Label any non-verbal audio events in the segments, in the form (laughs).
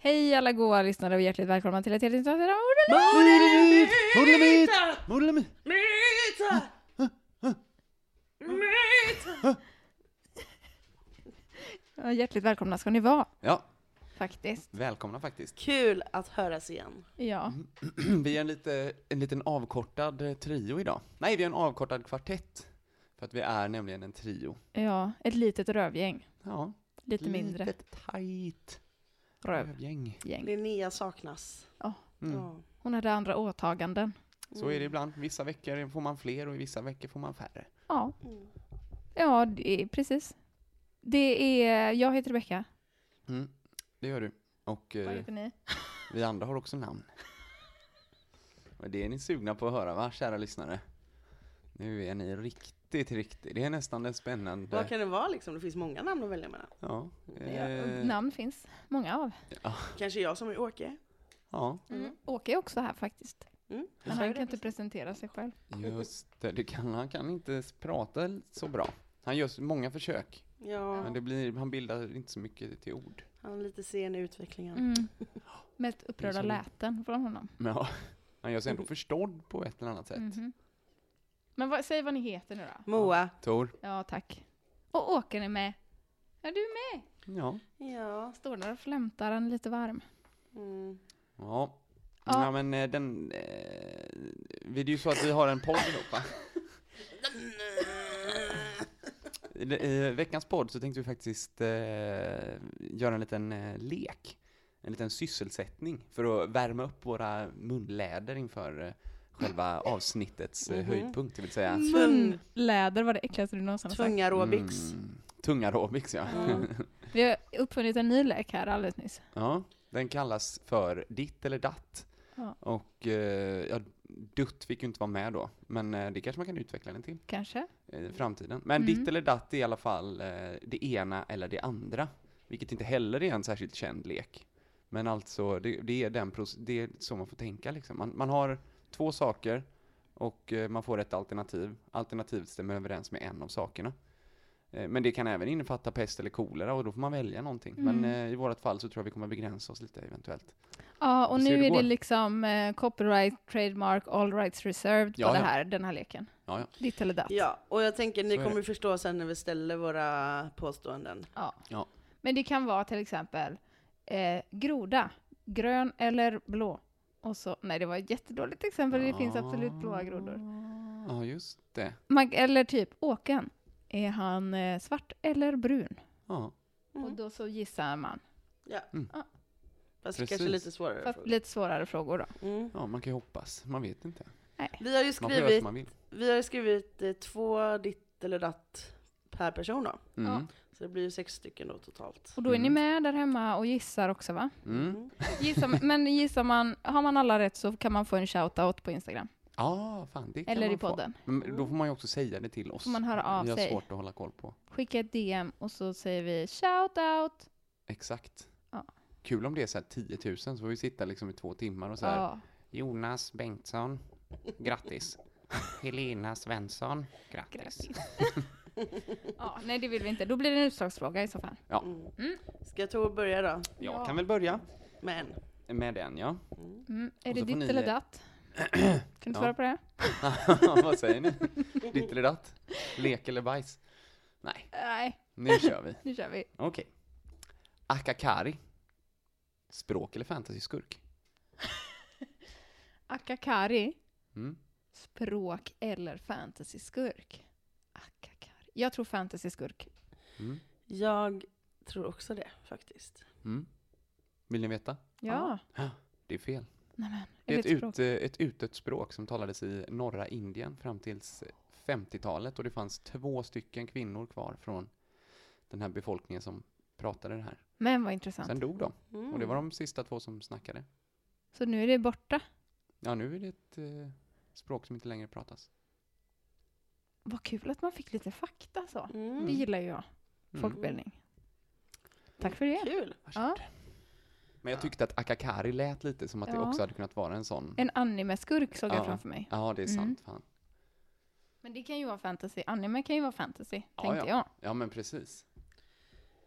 Hej alla goa lyssnare och hjärtligt välkomna till ett helt nytt avsnitt av Modelimit! Modelimit! Modelimit! Ja, Hjärtligt välkomna ska ni vara, Ja, faktiskt. välkomna faktiskt. Kul att höras igen. Ja, (clears throat) Vi är en, lite, en liten avkortad eh, trio idag. Nej, vi är en avkortad kvartett. För att vi är nämligen en trio. ja, ett litet rövgäng. Ja, Lite mindre Litet tajt rövgäng. rövgäng. Linnea saknas. Mm. Ja. Hon hade andra åtaganden. Så är det ibland. Vissa veckor får man fler och i vissa veckor får man färre. Ja, Mm. ja det är precis. Det är, jag heter Rebecka. Mm. Det gör du. Och Vad eh, heter ni? (laughs) vi andra har också namn. (laughs) Och det är ni sugna på att höra va, kära lyssnare? Nu är ni riktigt, riktigt. Det är nästan det spännande. Vad kan det vara liksom? Det finns många namn att välja mellan. Ja. Ja, Eh, namn finns många av. Kanske jag som är Åke? ja. Mm. Åke är också här faktiskt. Mm. Men han kan inte presentera sig själv. Just det, det kan, han kan inte prata så bra. Han gör många försök, Ja, men det blir, han bildar inte så mycket till ord. han är lite sen i utvecklingen. Mm. Mest upprörda så. läten från honom. Ja, han gör sig ändå förstådd på ett eller annat sätt. Mhm. Men vad, säg vad ni heter nu då. Moa? Tor? Ja, tack. Och Åke är med. Är du med? Ja. Ja. Står där och flämtar, han är lite varm. Mm. Ja. Ja. Ja, men eh, den... Eh, det är ju så att vi har en podd ihop va? I, I veckans podd så tänkte vi faktiskt eh, göra en liten eh, lek. En liten sysselsättning för att värma upp våra munläder inför eh, själva (laughs) avsnittets eh, Mhm. höjdpunkt, det vill säga Munläder var det äckligaste du någonsin har sagt. Tunga aerobics. Mm, tung aerobics ja. Mm. (laughs) Vi har uppfunnit en ny lek här alldeles nyss. ja. Den kallas för ditt eller datt. Ja. Och eh, ja, dutt fick ju inte vara med då, men eh, det kanske man kan utveckla den till Kanske? i framtiden. Men Mm. ditt eller datt är i alla fall det ena eller det andra, vilket inte heller är en särskilt känd lek. Men alltså, det, det, är, den, det är så man får tänka liksom. Man, man har två saker och eh, man får ett alternativ. Alternativet stämmer överens med en av sakerna. Eh, Men det kan även innefatta pest eller kolera och då får man välja någonting. Men Mm. eh, i vårt fall så tror jag vi kommer begränsa oss lite eventuellt. Ja, och nu det är det liksom eh, copyright, trademark, all rights reserved Ja, på det ja. här, den här leken. Ja, ja. Ditt eller datt. Ja, och jag tänker ni Så kommer det. förstå sen när vi ställer våra påståenden. Ja. Ja. Men det kan vara till exempel eh, groda, grön eller blå. Och så, nej det var ett jättedåligt exempel, det finns absolut blåa grodor. Ja, just det. Man, eller typ Åken, är han eh, svart eller brun? Ja, Och Mm. då så gissar man. Ja. Mm. Ja. Fast Precis. kanske lite svårare. Fast frågor. lite svårare frågor då. Mm. ja, man kan ju hoppas. Man vet inte. Vi har ju Man får göra skrivit, som man vill. vi har ju skrivit eh, två ditt eller datt per person då. Mm. Ja. Så det blir ju sex stycken då totalt. Och då är ni Mm. med där hemma och gissar också va? Mm. Gissar, (laughs) men gissar man, har man alla rätt så kan man få en shout-out på Instagram. Ja, fan det kan Eller man i få. podden. Men då får man ju också säga det till oss. Får man höra av Vi har sig. svårt att hålla koll på. Skicka ett DM och så säger vi shout-out. Exakt. Ja. Kul om det är så här 10 000 så får vi sitta liksom i två timmar och så här. Ja. Jonas Bengtsson, grattis. (laughs) Helena Svensson, grattis. (laughs) ja, nej det vill vi inte. Då blir det en utslagsfråga i så fall. Mm. Mm. Ska Tor börja då? Jag Ja. kan väl börja Med en? med den ja. Mm. Är Och det ditt ni- eller datt? (clears throat) Kan du Ja. svara på det? (laughs) Vad säger ni? Ditt eller datt? Lek eller bajs? Nej, Nej, nu kör vi. (laughs) nu kör vi. Okej. Akakari. Språk eller fantasy-skurk? (laughs) Akakari, Mm. språk eller fantasy-skurk? Jag tror fantasy-skurk. Mm. Jag tror också det faktiskt. Mm. Vill ni veta? Ja. Det är fel. Nämen, Det är ett ut, ett utdött språk som talades i norra Indien fram tills 50-talet och det fanns två stycken kvinnor kvar från den här befolkningen som pratade det här. Men vad intressant. Sen dog de Mm. och det var de sista två som snackade. Så nu är det borta. Ja, nu är det ett eh, språk som inte längre pratas. Vad kul att man fick lite fakta så. Mm. Det gillar ju jag. Mm. Folkbildning. Tack för det. Kul. Ja. Men jag tyckte att Akakari lät lite som att det Ja. också hade kunnat vara en sån. En anime-skurk såg jag Ja. framför mig. Ja, det är Mm. sant. Fan. Men det kan ju vara fantasy. Anime kan ju vara fantasy, Ja, tänkte ja. jag. Ja, men precis.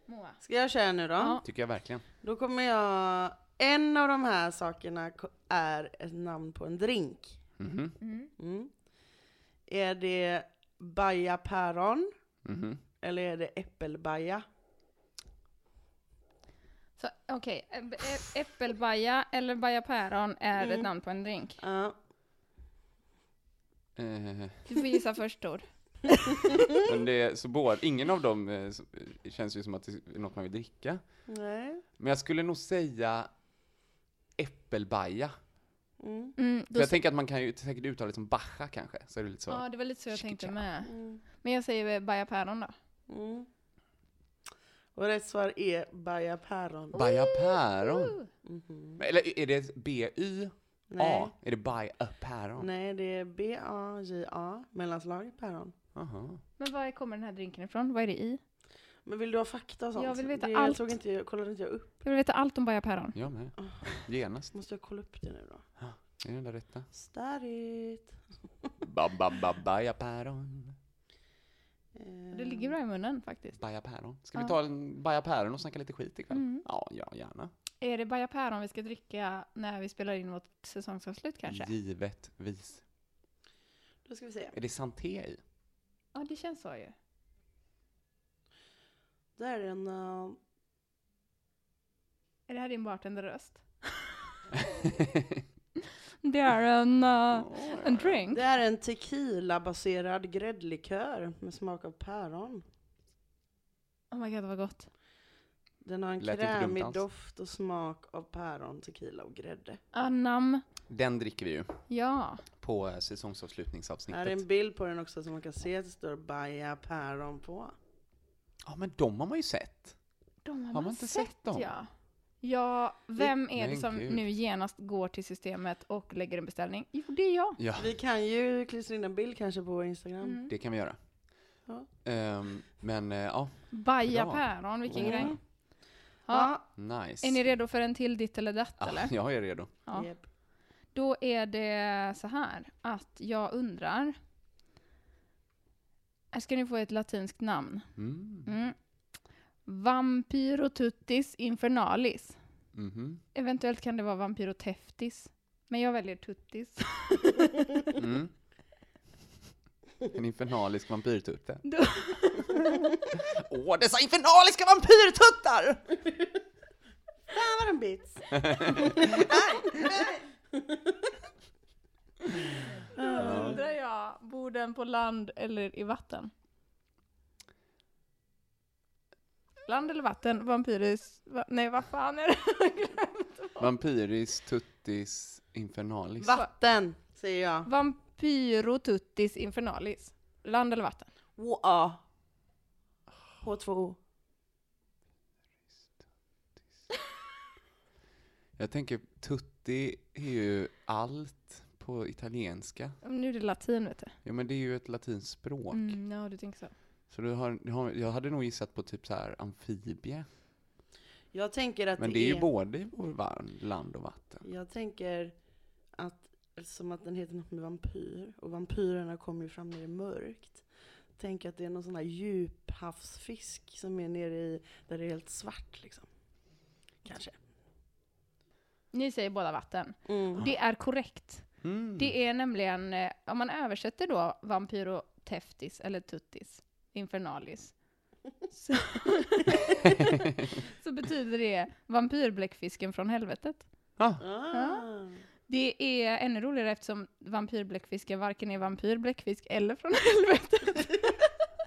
Moa. Ska jag köra nu då? Ja. Tycker jag verkligen. Då kommer jag... En av de här sakerna är ett namn på en drink. Mhm. Mm. Mm. Är det baja päron Mhm. eller är det äppelbaja? Så okej, ä- äppelbaja eller baja päron är Mm. ett namn på en drink. Ja. Eh, Du får gissa först Tor. (laughs) men det, så båda, ingen av dem eh, känns ju som att det är något man vill dricka. Nej. Men jag skulle nog säga äppelbaja. Mm. Mm, jag tänker att man kan ju säkert uttala det som bacha kanske, så är det lite så. ja, det var lite så jag tänkte med. Mm. Men jag säger baja päron då. Mm. Och rätt svar är baja päron. Baja päron. Mhm. Eller är det B-Y-A? Nej. Är det by a päron? Nej, det är B-A-J-A, mellanslag päron. Aha. Men var kommer den här drinken ifrån? Vad är det i? Men vill du ha fakta och sånt? Jag vill veta det allt. Såg inte, jag kollade inte jag upp. Jag vill veta allt om baja päron. Jag med. Genast. Måste jag kolla upp det nu då? Är det den där rätta? Stärigt. Ba, ba, ba, baja päron. Eh, Det ligger bra i munnen faktiskt. Baja päron. Ska vi Ja. ta en baja päron och snacka lite skit ikväll? Mm. Ja, ja, gärna. Är det baja päron vi ska dricka när vi spelar in vårt säsongsavslut kanske? Givetvis. Då ska vi se. Är det santé i? Ja, det känns så ju. Det är en... eh, Är det här din bartenderröst? (laughs) det är en, uh, en drink. det är en tequila-baserad gräddlikör med smak av päron. Oh my god, vad gott. Den har en Lät krämig doft och smak av päron, tequila och grädde. Anam. Den dricker vi ju Ja. på eh, Här är säsongsavslutningsavsnittet. en bild på den också som man kan se att det står baja päron på. Ja, men de har man ju sett. De har, Har man man inte sett dem? Ja. Ja, vem är det som nu genast går till systemet och lägger en beställning? Jo, det är jag. Ja, Vi kan ju klistra in en bild kanske på Instagram. Mm. det kan vi göra. Ja. Ehm, men eh, ja, Baja Bra. päron, vilken Mm. grej. Ja. Ja. nice. Är ni redo för en till ditt eller datt Ja, eller? jag är redo. Ja. Japp. Då är det så här att jag undrar. Här ska ni få ett latinskt namn. Mm. Mm. Vampyrotuttis infernalis. Mhm. Eventuellt kan det vara vampyroteftis. Men jag väljer tuttis. Mm. En infernalisk vampyrtutte. (laughs) Åh, dessa infernaliska vampyrtuttar! Fan vad den bits! (laughs) Undrar jag, bor den på land eller i vatten? Land eller vatten? Vampyris? Va, nej, vad fan är det? Vampyris tuttis infernalis. Vatten, säger jag. Vampyrotuttis infernalis. Land eller vatten? H-A. H2O. Jag tänker tutti är ju allt på italienska. Nu är det latin, vet du. Ja, men det är ju ett latinskt språk. Mm, ja, du tänker så. Så du har, du har, jag hade nog gissat på typ så här amfibie. Jag tänker att Men det, det är ju både i land och vatten. Jag tänker att, som att den heter något med vampyr, och vampyrerna kommer ju fram när det är mörkt. Tänk att det är någon sån här djuphavsfisk som är nere i, där det är helt svart liksom. Kanske. Ni säger båda vatten. Mm. Det är korrekt. Mm. Det är nämligen, eh, om man översätter då vampyroteftis eller tuttis infernalis, så, (laughs) så betyder det vampyrbläckfisken från helvetet. Ah, Ah. Det är ännu roligare eftersom vampyrbläckfisken varken är vampyr, bläckfisk eller från helvetet. (laughs)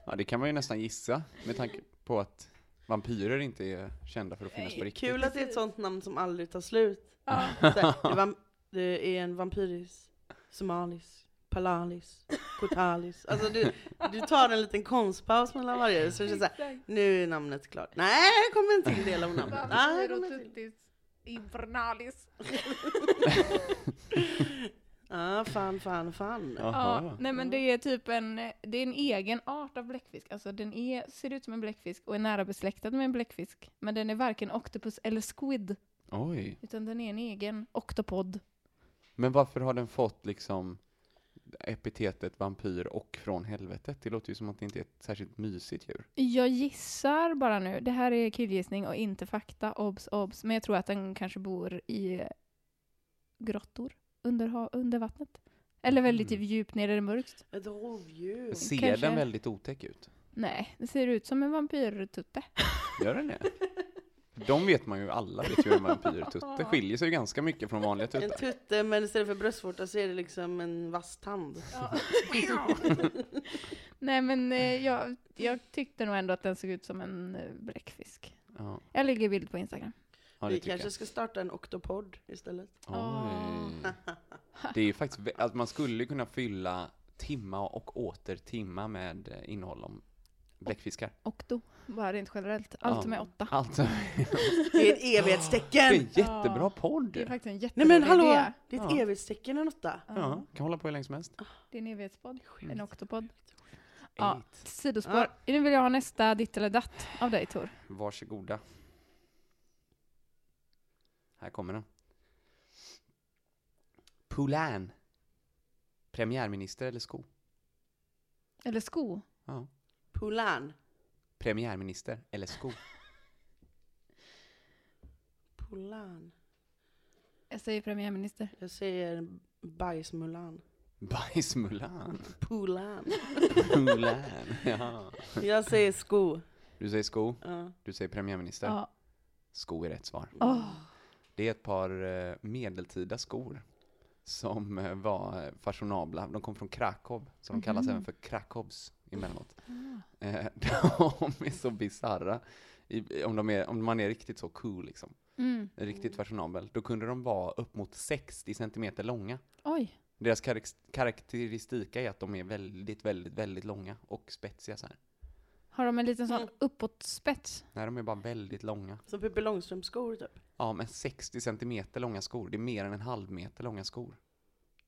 ja, det kan man ju nästan gissa med tanke på att vampyrer inte är kända för att finnas på riktigt. Kul att det är ett sånt namn som aldrig tar slut. Ja. Så här, det, är en vampyris, somalis, palalis, kotalis. Alltså du, du tar en liten konstpaus mellan varje, så det känns såhär, nu är namnet klart. Nej, det kommer en till del av namnet. Nej, det kommer en till. Vampyrotutis infernalis. (laughs) Ja, fan, fan, fan. Jaha. Ja, nej men det är typ en, det är en egen art av bläckfisk. Alltså den är, ser ut som en bläckfisk och är nära besläktad med en bläckfisk. Men den är varken octopus eller squid, Oj. utan den är en egen oktopod. Men varför har den fått liksom epitetet vampyr och från helvetet? Det låter ju som att det inte är ett särskilt mysigt djur. Jag gissar bara nu, det här är killgissning och inte fakta, obs, obs, men jag tror att den kanske bor i grottor under, under vattnet. Eller väldigt Mm. djupt ner i det mörkt. Ett rovdjur. Ser Kanske. den väldigt otäck ut? Nej, det ser ut som en vampyrtutte. Gör den det? (laughs) De vet man ju, alla vet ju hur en vampyrtutte skiljer sig ganska mycket från vanliga En tuttar. tutte, men istället för bröstvårta så är det liksom en vass tand. (laughs) Nej men eh, jag, jag tyckte nog ändå att den såg ut som en eh, bläckfisk. Ja, Jag lägger bild på Instagram. ja det Vi tycker kanske jag. ska starta en oktopod istället. Oj. (laughs) Det är ju faktiskt, vä- att man skulle kunna fylla timma och åter timma med eh, innehåll om bläckfiskar. Okto, bara rent generellt. Allt Ja. med åtta. Alltså, (laughs) Det är ett det är evighetstecken! en jättebra Ja. podd! Det är faktiskt en Nej jättebra men hallå! idé. Det är ett Ja. evighetstecken en åtta. Ja, kan hålla på hur länge som helst. Det är en evighetspodd. En oktopodd. Ja. Sidospår. Ja. Nu vill jag ha nästa ditt eller datt av dig Tor. Varsågoda. Här kommer den. Poulain. Premiärminister eller sko? Eller sko. Ja. Polan. Premiärminister eller sko? Polan. Jag säger premiärminister. Jag säger bajsmulan. Bajsmulan. Polan. Poulain. (laughs) Ja. Jag säger sko. Du säger sko, Ja. du säger premiärminister. Ja. Sko är rätt svar. Åh. Det är ett par eh, medeltida skor som eh, var eh, fashionabla. De kom från Krakow, så de kallas Mhm. även för Krakows emellanåt. Eh, (laughs) de är så bisarra. I, om, de är, om man är riktigt så cool liksom, Mm. riktigt fashionabel, då kunde de vara upp mot 60 centimeter långa. Oj. Deras karak- karaktäristika är att de är väldigt, väldigt, väldigt långa och spetsiga så här. Har de en liten sån Mm. uppåtspets? Nej, de är bara väldigt långa. Som Pippi Långstrumps skor typ. Ja, men 60 centimeter långa skor, det är mer än en halv meter långa skor.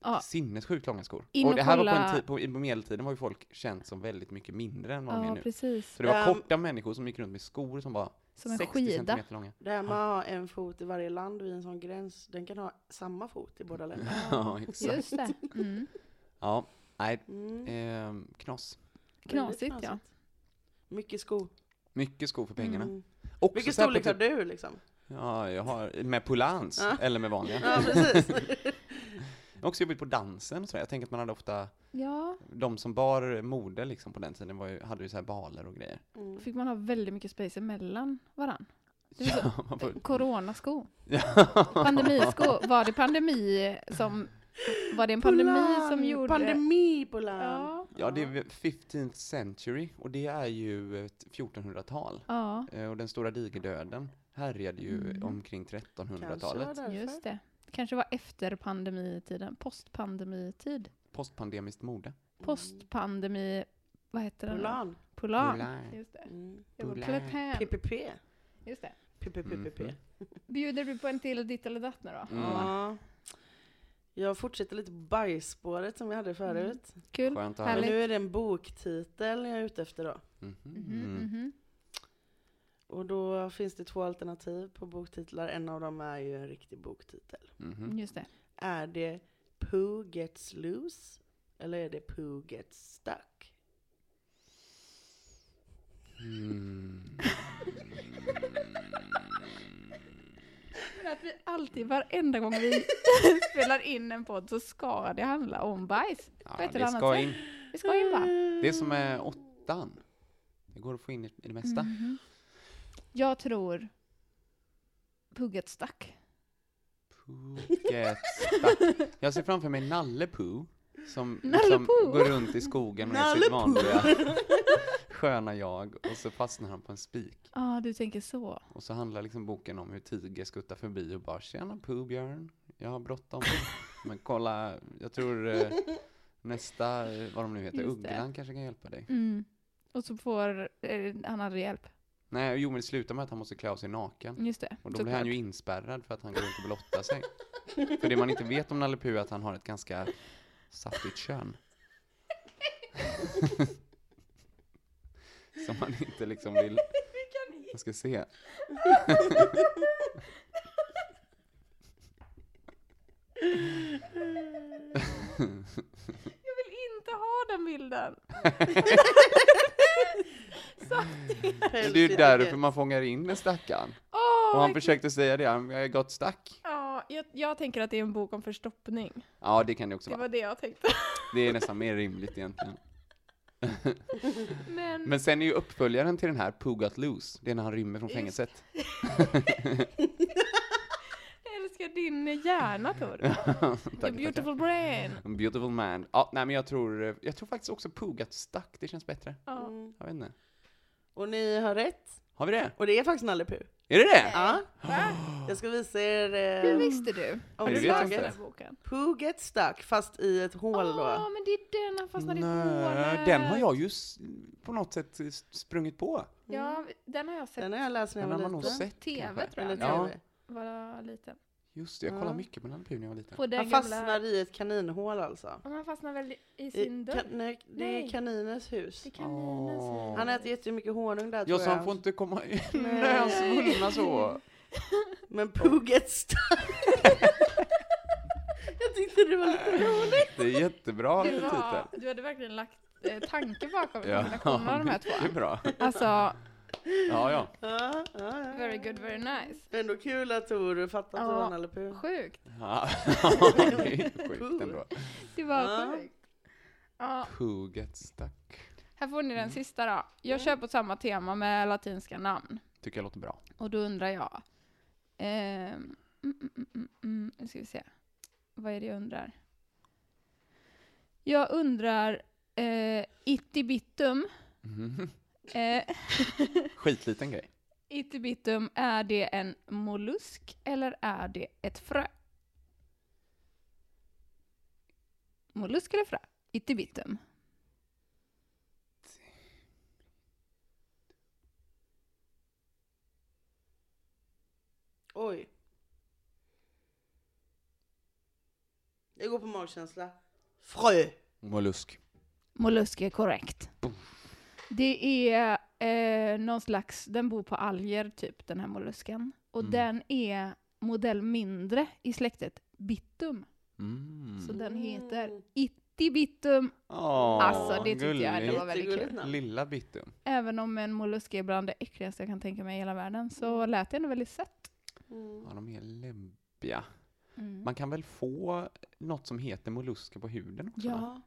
Ja. Sinnessjukt långa skor. In och och det här var på, kolla- en tid, på, på medeltiden var ju folk känt som väldigt mycket mindre än vad de är Ja, nu. precis. Så det var Ehm. korta människor som gick runt med skor som var Som en 60 skida. centimeter långa. Det här med att ha en fot i varje land vid en sån gräns, den kan ha samma fot i båda länderna. (laughs) Ja, exakt. Just det. Mm. Ja, nej, Mm. ehm, knas. Knasigt, ja. Mycket sko. Mycket skor för pengarna. Mm. Också Vilken storlek har typ- du liksom? Ja, jag har med Poulans, Ja. eller med vanliga. Ja, precis. (laughs) (laughs) Också jobbat på dansen och sådär. Jag tänker att man hade ofta, Ja, de som bar mode liksom på den tiden var ju, hade ju så här baler och grejer. Mm. då fick man ha väldigt mycket space emellan varann. Det är man får- Coronasko. (laughs) ja. Pandemisko. Var det pandemi som... Var det en pandemi Polan, som gjorde... Pandemi Polan. Ja. ja, det är 15th century och det är ju ett 1400-tal. Ja, Eh, Och den stora digerdöden härjade ju Mm. omkring Kanske var 1300-talet. därför. just det. Kanske var efter pandemitiden. Postpandemitid. Postpandemiskt mode. Postpandemi... Vad heter den? Polan. Polan. Polan. Just det. Mm. Det var. PPP. Just det. PPPPP. Mhm. Bjuder du på en till ditt eller datt nu då? Mm. Ja. Jag fortsätter lite på bajsspåret som vi hade förut. Kul. Skönt att Men nu är det en boktitel jag är ute efter då. Mhm. Mhm, mhm. Och då finns det två alternativ på boktitlar. En av dem är ju en riktig boktitel. Mhm. Just det. Är det Pooh Gets Loose? Eller är det Pooh Gets Stuck? Mm. (laughs) Att vi alltid, varenda gång vi (laughs) spelar in en podd så ska det handla om bajs. Ja, det annat ska sätt. in. Vi ska in va? Det som är åttan. Det går att få in i, det mesta. Mhm. Jag tror Pugget stack. Phuket Stack. Jag ser framför mig Nalle Puh, som liksom går runt i skogen med sitt vanliga sköna jag, och så fastnar han på en spik. Ja, du tänker så. Och så handlar liksom boken om hur Tiger skuttar förbi och bara ”Tjena Puh-björn, jag har bråttom”. Men kolla, jag tror eh, nästa, eh, vad de nu heter, Just det. Ugglan kanske kan hjälpa dig. Mm. Och så får eh, han aldrig hjälp. Nej, jo men det slutar med att han måste klä av sig naken. Just det. Och då blir han ju inspärrad för att han går runt och blottar sig. för det man inte vet om Nalle Puh är att han har ett ganska saftigt kön. Som man inte liksom vill... (laughs) Jag ska se. (laughs) Inte ha den bilden. (laughs) Det är ju därför man fångar in den stackaren. Åh, Och han försökte säga det, han jag är gott stack. Ja, jag, jag tänker att det är en bok om förstoppning. Ja, det kan det också Det vara. var det jag tänkte. (laughs) Det är nästan mer rimligt egentligen. Men, Men sen är ju uppföljaren till den här Got Loose, det är när han rymmer från fängelset. (laughs) älskar din hjärna Tor. (laughs) tack, Your tack. beautiful brain. A beautiful man. Ja, nej men jag tror, jag tror faktiskt också Pooh Got Stuck, det känns bättre. Ja. Mm. Jag vet inte. Och ni har rätt. Har vi det? Och det är faktiskt Nalle Puh. Är det det? Ja, Va? jag ska visa er Hur eh, visste du? Har du läst den boken? Pooh Get Stuck, fast i ett hål Ja, då. men det är den han fastnade i hålet. den har jag ju på något sätt sprungit på. Ja, den har jag sett Den har jag läst när jag Den var har man nog liten. sett TV kanske. tror jag. Eller Ja. TV. var liten. Just det, jag Ja. kollade mycket på Puh när jag var liten. På den Han gamla... fastnar i ett kaninhål alltså. Ja, Han fastnar väl i I, sin dörr? kan, nej, det Nej. är kaninens hus. I kaninens Åh. hus. Han äter jättemycket honung där Ja, tror så han jag. får inte komma in Nej. när han svullnar så. (laughs) Men Pooh Get Stuck. jag tyckte det var lite roligt. Det är jättebra Det titel. du hade verkligen lagt eh, tanke bakom Ja, kombinationen av de här två. (laughs) det är bra. Alltså, Ja, ja. Ja, ja, ja. very good, very nice. Ändå kul att Tor det Ja. var Nalle Puh. Sjukt. (laughs) ja. det är sjukt ändå. Det var Ja. sjukt. Ja, Pooh Get Stuck. här får ni Mm. den sista då. Jag kör på samma tema med latinska namn. Tycker jag låter bra. Och då undrar jag. ehm, mm, mm, mm, mm, mm, nu ska vi se. Vad är det jag undrar? Jag undrar eh, Ittibitum. Mhm. Eh, (laughs) Skitliten grej. Ittibitum, är det en mollusk eller är det ett frö? Mollusk eller frö? Ittibitum. Oj. Jag går på magkänsla. Frö. Mollusk. Mollusk är korrekt. Det är eh, någon slags, den bor på alger typ, den här mollusken. Och Mm. den är modell mindre i släktet Bitum. Mm. Så den heter Mm. Ittibitum. Åh, Alltså, det tyckte jag det gulligt. var väldigt kul. Lilla Bittum. Även om en mollusk är bland det äckligaste jag kan tänka mig i hela världen så lät det ändå väldigt sött. Mm. Ja, de är läbbiga. Mm. Man kan väl få något som heter mollusker på huden också? Ja.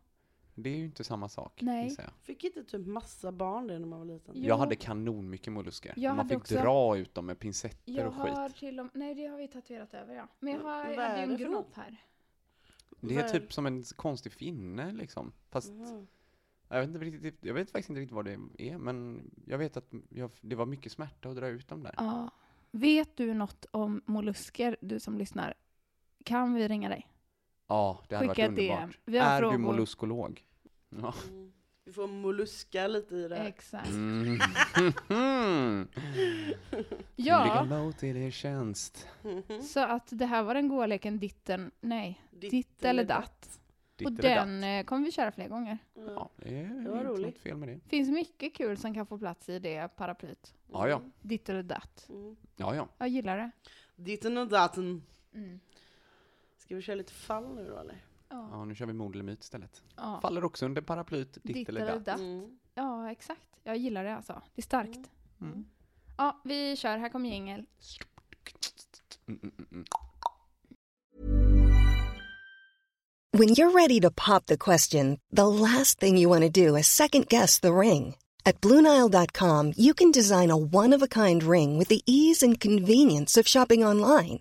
Det är ju inte samma sak, Nej. jag. Fick inte typ massa barn det när man var liten? Jo. Jag hade kanon mycket mollusker. Jag Man fick också- dra ut dem med pincetter Jag och skit. har till och Nej, det har vi tatuerat över ja. Men jag, har, jag hade en grop här. Det är typ som en konstig finne liksom. Fast Mhm. jag vet, inte riktigt, jag vet faktiskt inte riktigt vad det är, men jag vet att jag, det var mycket smärta att dra ut dem där. Ja. Vet du något om mollusker, du som lyssnar? Kan vi ringa dig? Ja, det hade Skicka varit DM. underbart. Vi har är frågor. du molluskolog? Ja. Mm. Vi får molluska lite i det här. Exakt. Mm. (laughs) Ja, mot till er tjänst. (laughs) Så att det här var den goa leken ditten, nej, ditt, eller datt. Ditt Och eller den datt. eh, kommer vi köra fler gånger. Ja. Ja, det är Det var roligt. fel med det. finns mycket kul som kan få plats i det paraplyt. Ja, ja. Ditt eller datt. Mm. Ja, ja. Jag gillar det. Ditten och datten. Mm. Ska vi köra lite fall nu då eller? Ja. Ja, nu kör vi mord eller myt istället. Ja. Faller också under paraplyt ditt, eller datt. datt. Mm. Ja, exakt. Jag gillar det alltså. Det är starkt. Mm. Ja, vi kör. Här kommer jingel. Mm, mm, mm, mm. When you're ready to pop the question, the last thing you want to do is second guess the ring. At Bluenile.com, you can design a one of a kind ring with the ease and convenience of shopping online.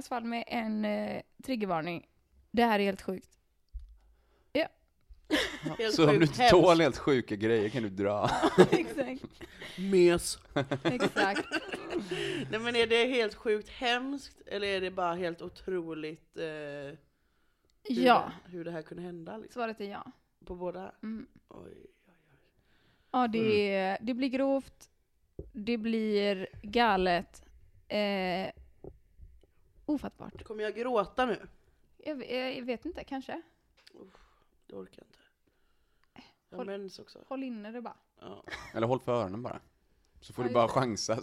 Veckans fall med en eh, triggervarning. Det här är helt sjukt. Ja. (laughs) Helt Så om du sjukt inte hemskt. tål helt sjuka grejer kan du dra. (laughs) Exakt. Mes. Exakt. (laughs) Nej men är det helt sjukt hemskt eller är det bara helt otroligt eh, hur, Ja, det, hur det här kunde hända? Liksom? svaret är ja. På båda? Mm. Oj. Ja, det, det blir grovt. Det blir galet. Eh, ofattbart. Kommer jag gråta nu? Jag, ve- jag vet inte, kanske. Det orkar jag inte. Jag Håll- mens också. Håll inne det bara. Ja. Eller håll för öronen bara. Så får Ja, du bara chansa (laughs) (laughs)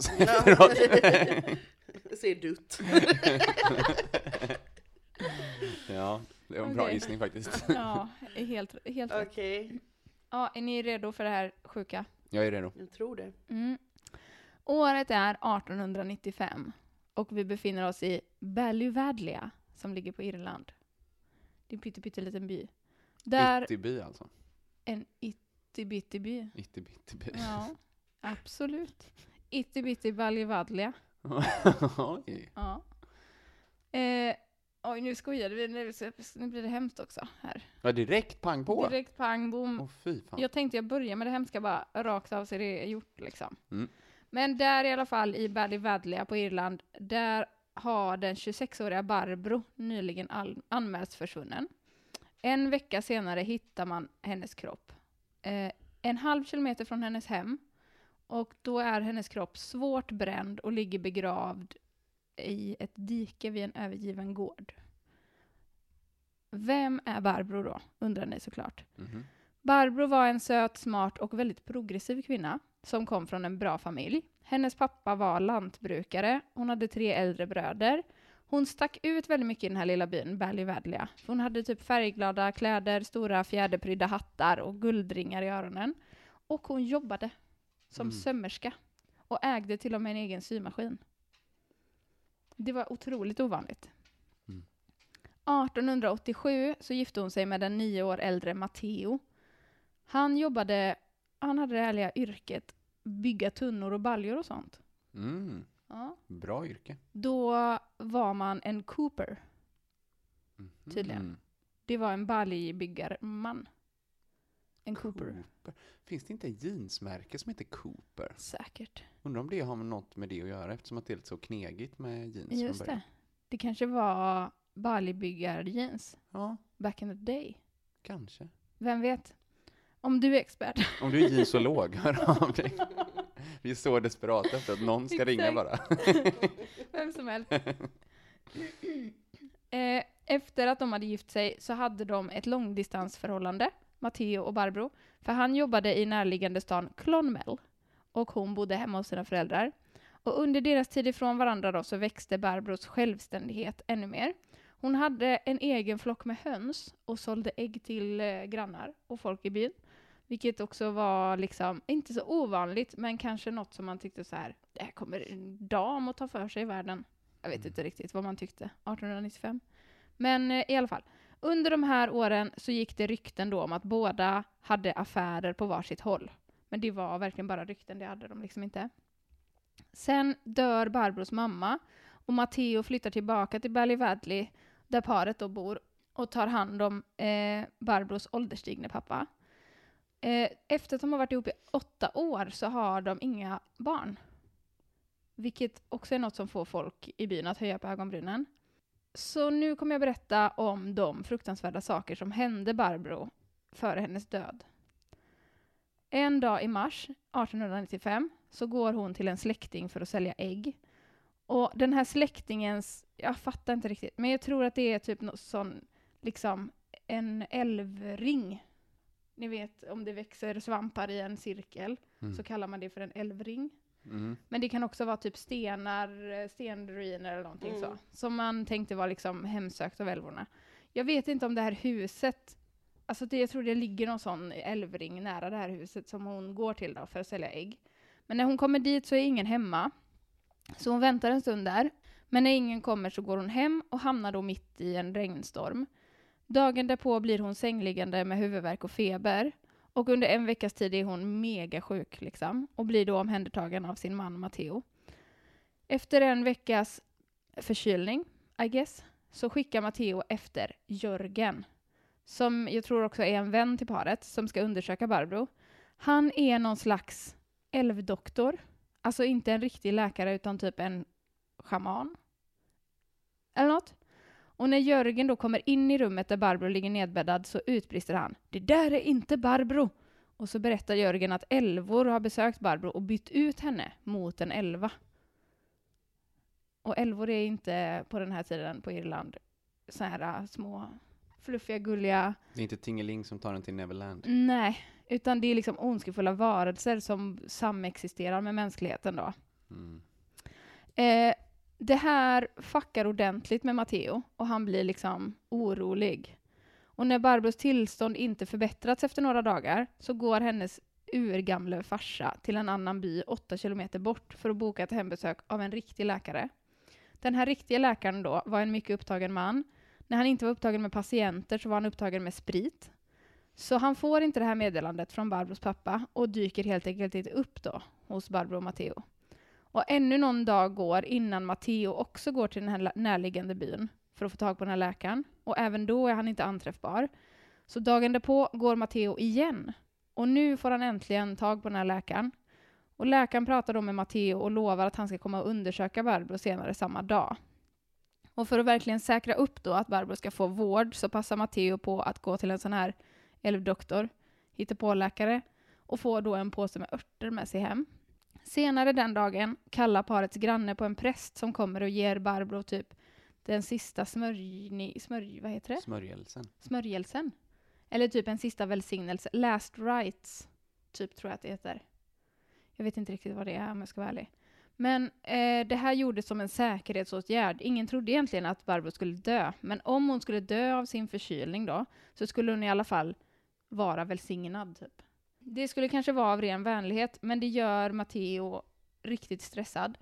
ser dutt. (laughs) Ja, det var en bra Okej. gissning faktiskt. Ja, helt, helt rätt. Okej, Ja, är ni redo för det här sjuka? Jag är redo. jag tror det. Mm. Året är 1895 och vi befinner oss i Ballyvadlia som ligger på Irland. Det är en pytteliten by. Där Ittiby alltså. en itty by. Ittibittiby. Ja, absolut. Itty Ballyvadlia. (laughs) Oj. Ja. Eh, oj, nu skojade vi. Nu, nu blir det hemskt också här. Ja, direkt pang på. Direkt pang, bom. Fy fan. Jag tänkte jag börjar med det hemska bara rakt av så är det gjort liksom. Mm. Men där i alla fall i Ballyvadlia på Irland, där har den 26-åriga Barbro nyligen anmälts försvunnen. En vecka senare hittar man hennes kropp. Eh, en halv kilometer från hennes hem. Och då är hennes kropp svårt bränd och ligger begravd i ett dike vid en övergiven gård. Vem är Barbro då, undrar ni såklart. Mhm. Barbro var en söt, smart och väldigt progressiv kvinna som kom från en bra familj. Hennes pappa var lantbrukare, hon hade tre äldre bröder. Hon stack ut väldigt mycket i den här lilla byn, Ballyvadlia. För Hon hade typ färgglada kläder, stora fjäderprydda hattar och guldringar i öronen. Och hon jobbade som Mm. sömmerska och ägde till och med en egen symaskin. Det var otroligt ovanligt. Mm. 1887 så gifte hon sig med den nio år äldre Matteo. Han jobbade, han hade det härliga yrket bygga tunnor och baljor och sånt. Mm. Ja. Bra yrke. Då var man en Cooper. Mhm. Tydligen. Det var en baljbyggarman. En Cooper. Finns det inte en jeansmärke som heter Cooper? Säkert. Undrar om det har något med det att göra eftersom att det är lite så knegigt med jeans Just det. Det kanske var baljbyggarjeans Ja, back in the day. kanske. Vem vet? Om du är expert. (laughs) Om du är jeansolog, hör av dig. Vi är så desperata efter att någon ska ringa bara. Vem som helst. (clears throat) Eh, Efter att de hade gift sig så hade de ett långdistansförhållande, Matteo och Barbro. För han jobbade i närliggande stan Clonmel och hon bodde hemma hos sina föräldrar. Och under deras tid ifrån varandra då så växte Barbros självständighet ännu mer. Hon hade en egen flock med höns och sålde ägg till eh, grannar och folk i byn. Vilket också var liksom, inte så ovanligt, men kanske något som man tyckte så här, det här kommer en dam att ta för sig i världen. Jag vet inte riktigt vad man tyckte, 1895. Men eh, i alla fall, under de här åren så gick det rykten då om att båda hade affärer på varsitt håll. Men det var verkligen bara rykten, det hade de liksom inte. Sen dör Barbros mamma och Matteo flyttar tillbaka till Ballyvadley där paret då bor och tar hand om eh, Barbros ålderstigne pappa. Eh, efter att de har varit ihop i åtta år så har de inga barn. Vilket också är något som får folk i byn att höja på ögonbrynen. Så nu kommer jag berätta om de fruktansvärda saker som hände Barbro före hennes död. En dag i mars 1895 så går hon till en släkting för att sälja ägg. Och den här släktingens, jag fattar inte riktigt, men jag tror att det är typ någon sån, liksom en älvring. Ni vet om det växer svampar i en cirkel Mm. så kallar man det för en älvring. Mm. Men det kan också vara typ stenar, eh, stenruiner eller någonting Mm. så. Som man tänkte var liksom hemsökt av älvorna. Jag vet inte om det här huset, alltså det, jag tror det ligger någon sån älvring nära det här huset som hon går till då för att sälja ägg. Men när hon kommer dit så är ingen hemma. Så hon väntar en stund där. Men när ingen kommer så går hon hem och hamnar då mitt i en regnstorm. Dagen därpå blir hon sängliggande med huvudvärk och feber. Och under en veckas tid är hon mega sjuk liksom och blir då omhändertagen av sin man Matteo. Efter en veckas förkylning, I guess, så skickar Matteo efter Jörgen, som jag tror också är en vän till paret, som ska undersöka Barbro. Han är någon slags älvdoktor, alltså inte en riktig läkare utan typ en schaman. Eller något. Och när Jörgen då kommer in i rummet där Barbro ligger nedbäddad så utbrister han ”Det där är inte Barbro!” Och så berättar Jörgen att älvor har besökt Barbro och bytt ut henne mot en älva. Och älvor är inte på den här tiden på Irland så här äh, små fluffiga, gulliga Det är inte Tingeling som tar den till Neverland. Nej, utan det är liksom ondskefulla varelser som samexisterar med mänskligheten då. Mm. Eh, det här fuckar ordentligt med Matteo och han blir liksom orolig. Och när Barbros tillstånd inte förbättrats efter några dagar så går hennes urgamle farsa till en annan by åtta kilometer bort för att boka ett hembesök av en riktig läkare. Den här riktiga läkaren då var en mycket upptagen man. När han inte var upptagen med patienter så var han upptagen med sprit. Så han får inte det här meddelandet från Barbros pappa och dyker helt enkelt inte upp då hos Barbro och Matteo. Och ännu någon dag går innan Matteo också går till den här närliggande byn för att få tag på den här läkaren. Och även då är han inte anträffbar. Så dagen därpå går Matteo igen. Och nu får han äntligen tag på den här läkaren. Och läkaren pratar då med Matteo och lovar att han ska komma och undersöka Barbro senare samma dag. Och för att verkligen säkra upp då att Barbro ska få vård så passar Matteo på att gå till en sån här älvdoktor, hittepåläkare, och får då en påse med örter med sig hem. Senare den dagen kallar parets granne på en präst som kommer och ger Barbro typ den sista smörjni, smörj, vad heter det? Smörjelsen. smörjelsen. Eller typ en sista välsignelse. Last rites, typ tror jag att det heter. Jag vet inte riktigt vad det är om jag ska vara ärlig. Men eh, det här gjordes som en säkerhetsåtgärd. Ingen trodde egentligen att Barbro skulle dö. Men om hon skulle dö av sin förkylning då, så skulle hon i alla fall vara välsignad. Typ. Det skulle kanske vara av ren vänlighet, men det gör Matteo riktigt stressad.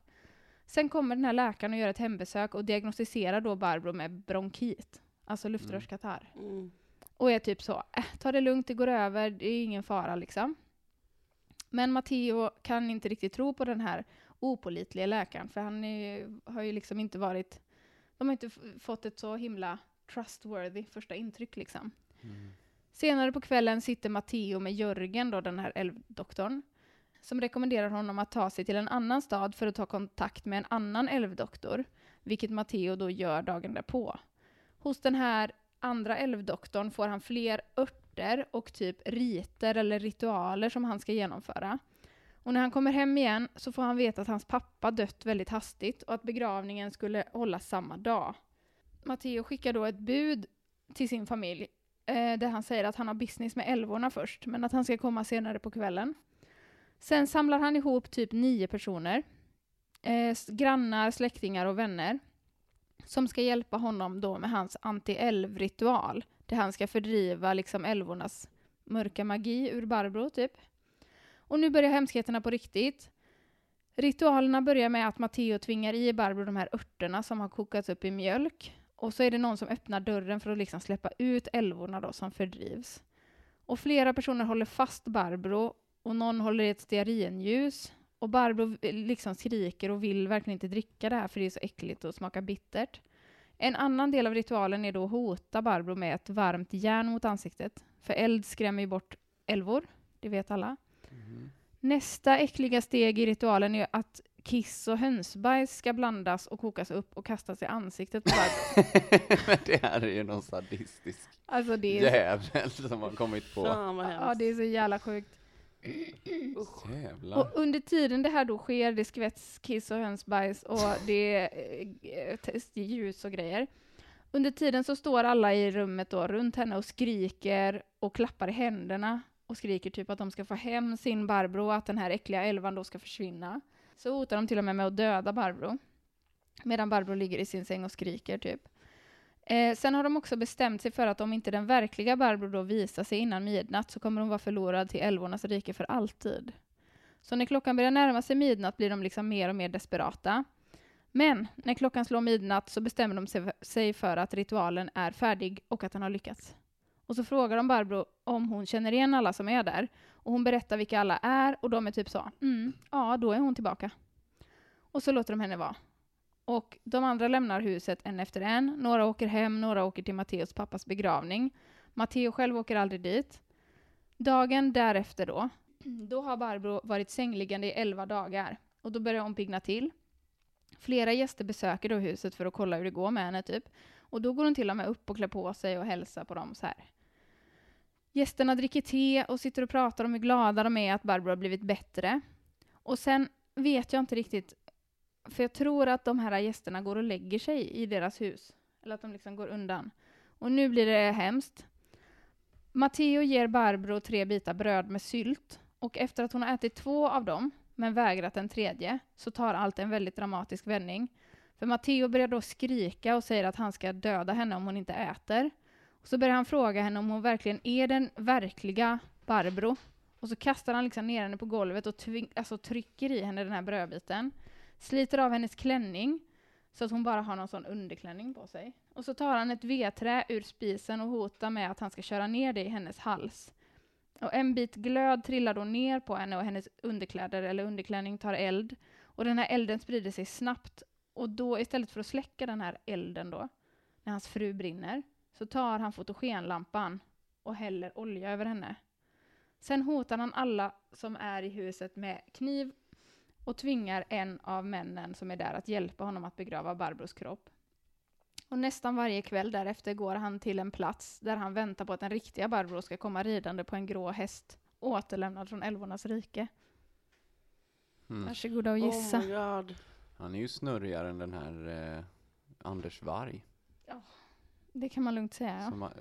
Sen kommer den här läkaren och gör ett hembesök och diagnostiserar då Barbro med bronkit, alltså luftrörskatarr. Mm. Och är typ så, äh, ta det lugnt, det går över, det är ingen fara liksom. Men Matteo kan inte riktigt tro på den här opolitliga läkaren, för han är, har ju liksom inte varit, de har inte fått ett så himla trustworthy första intryck liksom. Senare på kvällen sitter Matteo med Jörgen, då, den här älvdoktorn, som rekommenderar honom att ta sig till en annan stad för att ta kontakt med en annan älvdoktor, vilket Matteo då gör dagen därpå. Hos den här andra älvdoktorn får han fler örter och typ riter eller ritualer som han ska genomföra. Och när han kommer hem igen så får han veta att hans pappa dött väldigt hastigt och att begravningen skulle hållas samma dag. Matteo skickar då ett bud till sin familj eh, där han säger att han har business med älvorna först, men att han ska komma senare på kvällen. Sen samlar han ihop typ nio personer, eh, grannar, släktingar och vänner, som ska hjälpa honom då med hans anti-älvritual, där han ska fördriva liksom älvornas mörka magi ur Barbro, typ. Och nu börjar hemskheterna på riktigt. Ritualerna börjar med att Matteo tvingar i Barbro de här örterna som har kokats upp i mjölk. Och så är det någon som öppnar dörren för att liksom släppa ut älvorna då som fördrivs. Och flera personer håller fast Barbro och någon håller i ett stearinljus. Och Barbro liksom skriker och vill verkligen inte dricka det här för det är så äckligt och smakar bittert. En annan del av ritualen är då att hota Barbro med ett varmt järn mot ansiktet. För eld skrämmer ju bort älvor, det vet alla. Nästa äckliga steg i ritualen är att kiss och hönsbajs ska blandas och kokas upp och kastas i ansiktet på. (laughs) Men det här är ju någon sadistisk Alltså det är, jävel som har kommit på. Fan vad ja, det är så jävla sjukt. Jävlar. Och under tiden det här då sker, det skvätts kiss och hönsbajs och (laughs) det är eh, test- ljus och grejer. Under tiden så står alla i rummet då runt henne och skriker och klappar i händerna och skriker typ att de ska få hem sin Barbro och att den här äckliga älvan då ska försvinna. Så hotar de till och med med att döda Barbro. Medan Barbro ligger i sin säng och skriker typ. Eh, sen har de också bestämt sig för att om inte den verkliga Barbro då visar sig innan midnatt så kommer hon vara förlorad till älvornas rike för alltid. Så när klockan börjar närma sig midnatt blir de liksom mer och mer desperata. Men när klockan slår midnatt så bestämmer de sig- sig för att ritualen är färdig och att den har lyckats. Och så frågar de Barbro om hon känner igen alla som är där. Och hon berättar vilka alla är och de är typ så, mm, ja då är hon tillbaka. Och så låter de henne vara. Och de andra lämnar huset en efter en. Några åker hem, några åker till Matteos pappas begravning. Matteo själv åker aldrig dit. Dagen därefter då, (clears throat) då har Barbro varit sängliggande i elva dagar. Och då börjar hon pigna till. Flera gäster besöker då huset för att kolla hur det går med henne typ. Och då går hon till och med upp och klär på sig och hälsar på dem så här. Gästerna dricker te och sitter och pratar om hur glada de är att Barbro har blivit bättre. Och sen vet jag inte riktigt, för jag tror att de här gästerna går och lägger sig i deras hus. Eller att de liksom går undan. Och nu blir det hemskt. Matteo ger Barbro tre bitar bröd med sylt och efter att hon har ätit två av dem, men vägrat den tredje, så tar allt en väldigt dramatisk vändning. För Matteo börjar då skrika och säger att han ska döda henne om hon inte äter. Så börjar han fråga henne om hon verkligen är den verkliga Barbro. Och så kastar han liksom ner henne på golvet och tving- alltså trycker i henne den här brödbiten. Sliter av hennes klänning så att hon bara har någon sån underklänning på sig. Och så tar han ett vedträ ur spisen och hotar med att han ska köra ner det i hennes hals. Och en bit glöd trillar då ner på henne och hennes underkläder eller underklänning tar eld. Och den här elden sprider sig snabbt. Och då istället för att släcka den här elden då, när hans fru brinner, så tar han fotogenlampan och häller olja över henne. Sen hotar han alla som är i huset med kniv och tvingar en av männen som är där att hjälpa honom att begrava Barbros kropp. Och nästan varje kväll därefter går han till en plats där han väntar på att den riktiga Barbro ska komma ridande på en grå häst, återlämnad från älvornas rike. Mm. Varsågoda och gissa. Oh my god. Han är ju snurrigare än den här eh, Anders Varg Det kan man lugnt säga. Ja. som ha-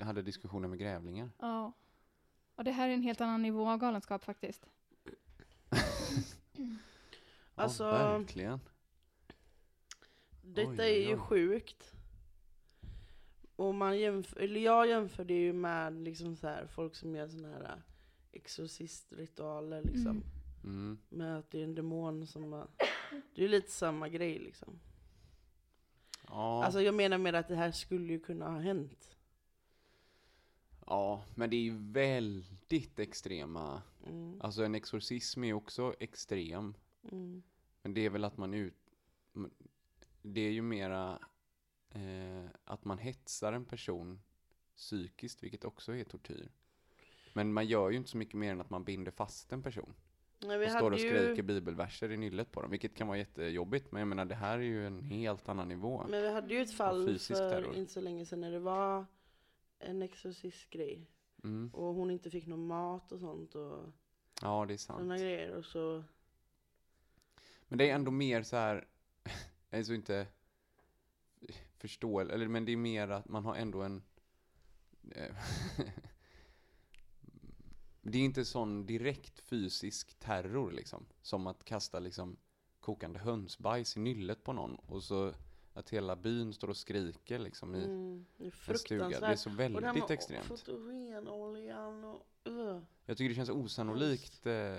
hade diskussioner med grävlingar. Ja. Och det här är en helt annan nivå av galenskap faktiskt. (clears throat) Alltså, ja, verkligen. Detta Oj, är oj, ju oj. sjukt. Och man jämför, eller jag jämför det ju med liksom så här, folk som gör såna här äh, exorcistritualer liksom. Mm. Mm. Med att det är en demon som har, Det är ju lite samma grej liksom. Ja. Alltså jag menar med att det här skulle ju kunna ha hänt. ja, men det är ju väldigt extrema. Mm. Alltså en exorcism är ju också extrem. Mm. Men det är väl att man ut... Det är ju mera eh, att man hetsar en person psykiskt, vilket också är tortyr. Men man gör ju inte så mycket mer än att man binder fast en person. Nej, vi och står och ju- skriker bibelverser i nyllet på dem, vilket kan vara jättejobbigt. Men jag menar, det här är ju en helt annan nivå. Men vi hade ju ett fall för terror. inte så länge sedan när det var en exorcistgrej. Mm. Och hon inte fick någon mat och sånt och Ja, det är sant. sådana grejer. Och så, Men det är ändå mer så här, (laughs) jag är så inte förstå, eller men det är mer att man har ändå en eh, (laughs) Det är inte sån direkt fysisk terror liksom, som att kasta liksom kokande hönsbajs i nyllet på någon och så att hela byn står och skriker liksom i mm, det är en stuga. Det är så och det väldigt extremt. fotogenoljan och... Uh, Jag tycker det känns osannolikt eh,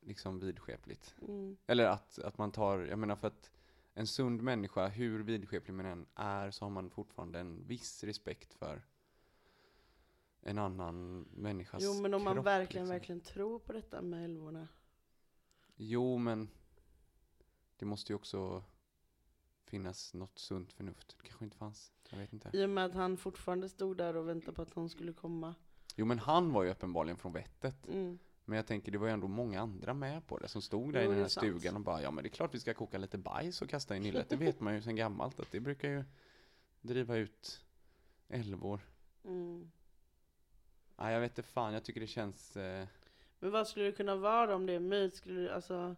liksom vidskepligt. mm, Eller att, att man tar, jag menar för att en sund människa, hur vidskeplig man än är, så har man fortfarande en viss respekt för en annan människas jo men om man kropp, verkligen, liksom. verkligen tror på detta med älvorna. Jo, men det måste ju också finnas något sunt förnuft. Det kanske inte fanns, jag vet inte. I och med att han fortfarande stod där och väntade på att hon skulle komma. Jo, men han var ju uppenbarligen från vettet. Mm. Men jag tänker, det var ju ändå många andra med på det som stod där Jo, i den här stugan och bara, ja men det är klart vi ska koka lite bajs och kasta i nyllet. Det vet man ju sedan gammalt att det brukar ju driva ut älvor. Mm. Nej, jag vet inte fan, jag tycker det känns eh, Men vad skulle det kunna vara om det är myt? Skulle det, alltså,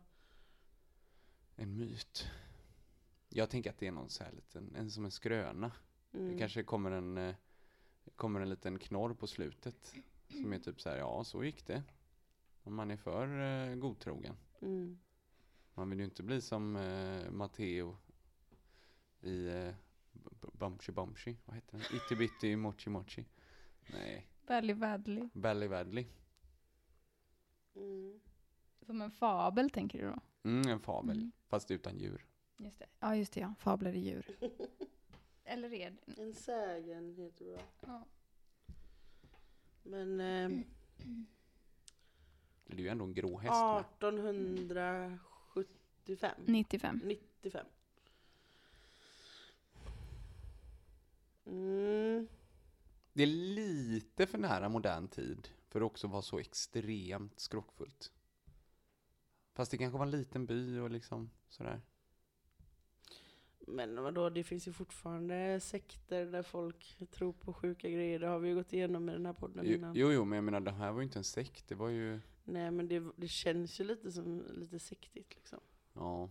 en myt. Jag tänker att det är någon så här liten, en som en skröna. mm. Det kanske kommer en, eh, kommer en liten knorr på slutet. Som är typ så här, ja så gick det. Om man är för eh, godtrogen. Mm. Man vill ju inte bli som eh, Matteo i eh, Bumshy Bumshy. Vad heter den? Itty Bitty Mochi Mochi. Nej, Väldigt vädlig. Belly Vadley. Mm. Som en fabel tänker du då? Mm, en fabel, Mm. fast utan djur. Just det. Ja, just det ja. Fabler i djur. (laughs) Eller är det? En sägen heter det? Ja. Men eh, Det är ju ändå en grå häst med. 1875. 95. 95. Mm. Det är lite för nära modern tid för att också vara så extremt skrockfullt. Fast det kanske var en liten by och liksom sådär. Men vadå, det finns ju fortfarande sekter där folk tror på sjuka grejer. Det har vi ju gått igenom i den här podden Jo, innan. jo, jo, men jag menar det här var ju inte en sekt, det var ju, Nej men det, det känns ju lite som lite sektigt liksom. ja.